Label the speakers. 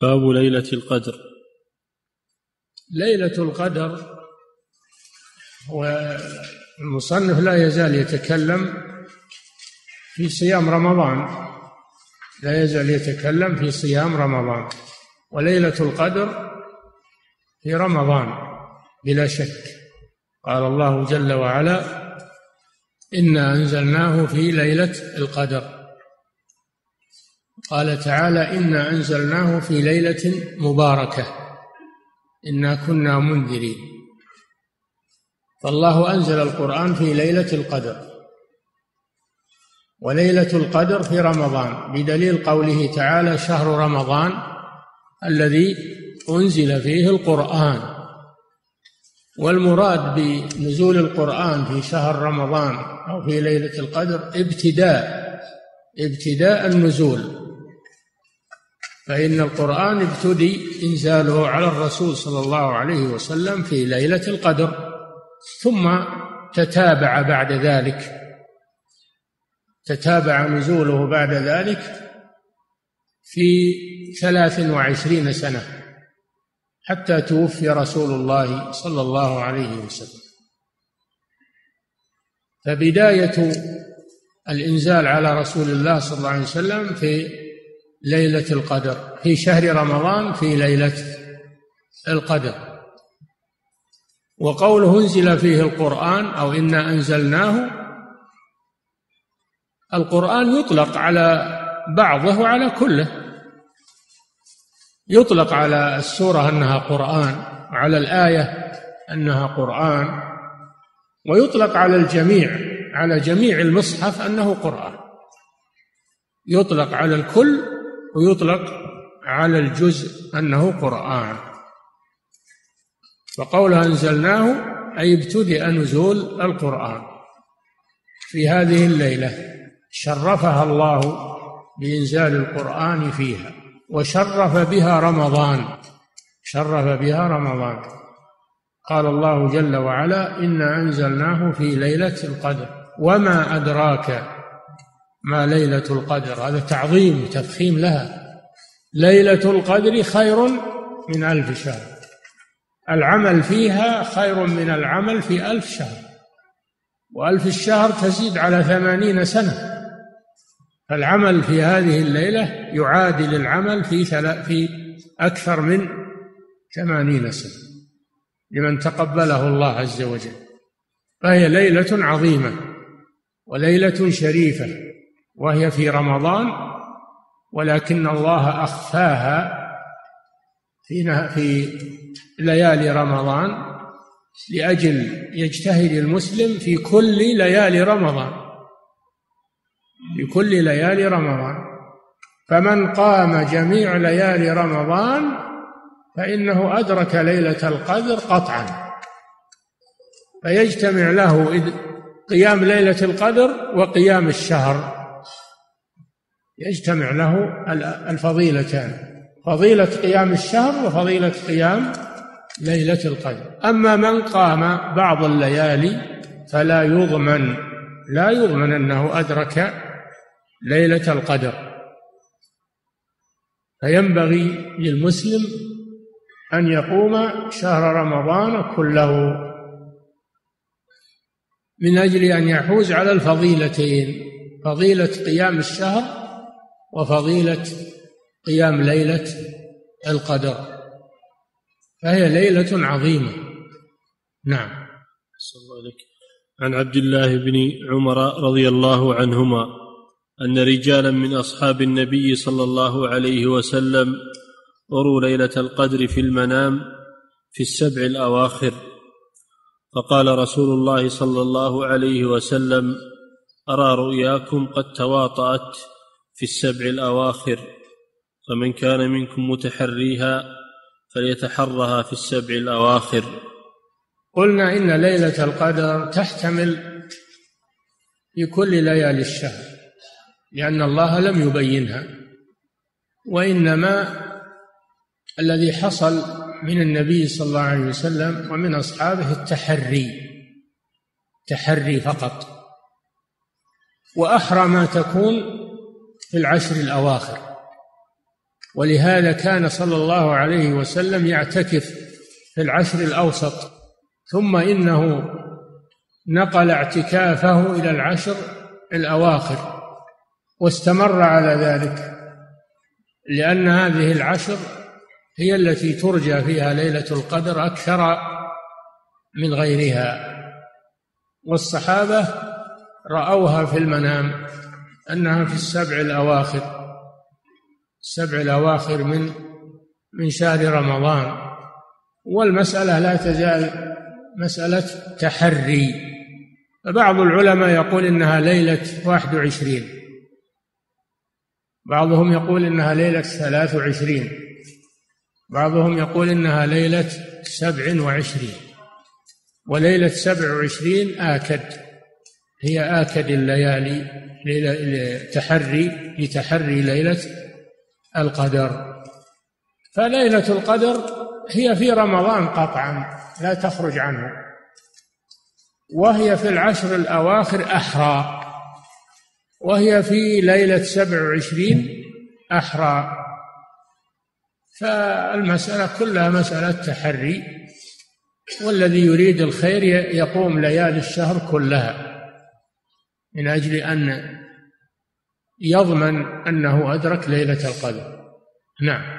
Speaker 1: باب ليلة القدر.
Speaker 2: ليلة القدر والمصنف لا يزال يتكلم في صيام رمضان. لا يزال يتكلم في صيام رمضان. وليلة القدر في رمضان بلا شك. قال الله جل وعلا إنا أنزلناه في ليلة القدر. قال تعالى إنا أنزلناه في ليلة مباركة. إنا كنا منذرين. فالله أنزل القرآن في ليلة القدر. وليلة القدر في رمضان. بدليل قوله تعالى شهر رمضان الذي أنزل فيه القرآن. والمراد بنزول القرآن في شهر رمضان أو في ليلة القدر ابتداء ابتداء النزول. فإن القرآن ابتدي إنزاله على الرسول صلى الله عليه وسلم في ليلة القدر ثم تتابع بعد ذلك تتابع نزوله بعد ذلك في ثلاث وعشرين سنة حتى توفي رسول الله صلى الله عليه وسلم. فبداية الإنزال على رسول الله صلى الله عليه وسلم في ليلة القدر. في شهر رمضان في ليلة القدر. وقوله أنزل فيه القرآن أو إنا أنزلناه. القرآن يطلق على بعضه وعلى كله. يطلق على السورة أنها قرآن وعلى الآية أنها قرآن. ويطلق على الجميع على جميع المصحف أنه قرآن. يطلق على الكل ويطلق على الجزء أنه قرآن. وقوله أنزلناه أي ابتدأ نزول القرآن. في هذه الليلة شرفها الله بإنزال القرآن فيها وشرف بها رمضان. شرف بها رمضان. قال الله جل وعلا إنا أنزلناه في ليلة القدر. وما أدراك ما ليلة القدر؟ هذا تعظيم تفخيم لها. ليلة القدر خير من ألف شهر. العمل فيها خير من العمل في ألف شهر. وألف الشهر تزيد على ثمانين سنة. فالعمل في هذه الليلة يعادل العمل في في أكثر من ثمانين سنة. لمن تقبله الله عز وجل. فهي ليلة عظيمة. وليلة شريفة. وهي في رمضان ولكن الله أخفاها في في ليالي رمضان لأجل يجتهد المسلم في كل ليالي رمضان. في كل ليالي رمضان. فمن قام جميع ليالي رمضان فإنه أدرك ليلة القدر قطعا. فيجتمع له قيام ليلة القدر وقيام الشهر. يجتمع له الفضيلتان فضيلة قيام الشهر وفضيلة قيام ليلة القدر. أما من قام بعض الليالي فلا يضمن لا يضمن أنه أدرك ليلة القدر. فينبغي للمسلم أن يقوم شهر رمضان كله من أجل أن يحوز على الفضيلتين فضيلة قيام الشهر وفضيلة قيام ليلة القدر فهي ليلة عظيمة. نعم.
Speaker 1: الله عن عبد الله بن عمر رضي الله عنهما أن رجالا من أصحاب النبي صلى الله عليه وسلم أروا ليلة القدر في المنام في السبع الأواخر. فقال رسول الله صلى الله عليه وسلم أرى رؤياكم قد تواطأت في السبع الأواخر فمن كان منكم متحريها فليتحرها في السبع الأواخر.
Speaker 2: قلنا إن ليلة القدر تحتمل في كل ليالي الشهر لأن الله لم يبينها وإنما الذي حصل من النبي صلى الله عليه وسلم ومن أصحابه التحري تحري فقط. وأحرى ما تكون في العشر الأواخر. ولهذا كان صلى الله عليه وسلم يعتكف في العشر الأوسط ثم إنه نقل اعتكافه إلى العشر الأواخر واستمر على ذلك لأن هذه العشر هي التي ترجى فيها ليلة القدر أكثر من غيرها. والصحابة رأوها في المنام. أنها في السبع الأواخر السبع الأواخر من من شهر رمضان. والمسألة لا تزال مسألة تحري. فبعض العلماء يقول إنها ليلة واحد وعشرين. بعضهم يقول إنها ليلة ثلاث وعشرين. بعضهم يقول إنها ليلة سبع وعشرين. وليلة سبع وعشرين آكد. هي آكد الليالي لتحري لتحري ليلة القدر. فليلة القدر هي في رمضان قطعا لا تخرج عنه. وهي في العشر الأواخر أحرى. وهي في ليلة سبع وعشرين أحرى. فالمسألة كلها مسألة تحري والذي يريد الخير يقوم ليالي الشهر كلها. من أجل أن يضمن أنه أدرك ليلة القدر. نعم.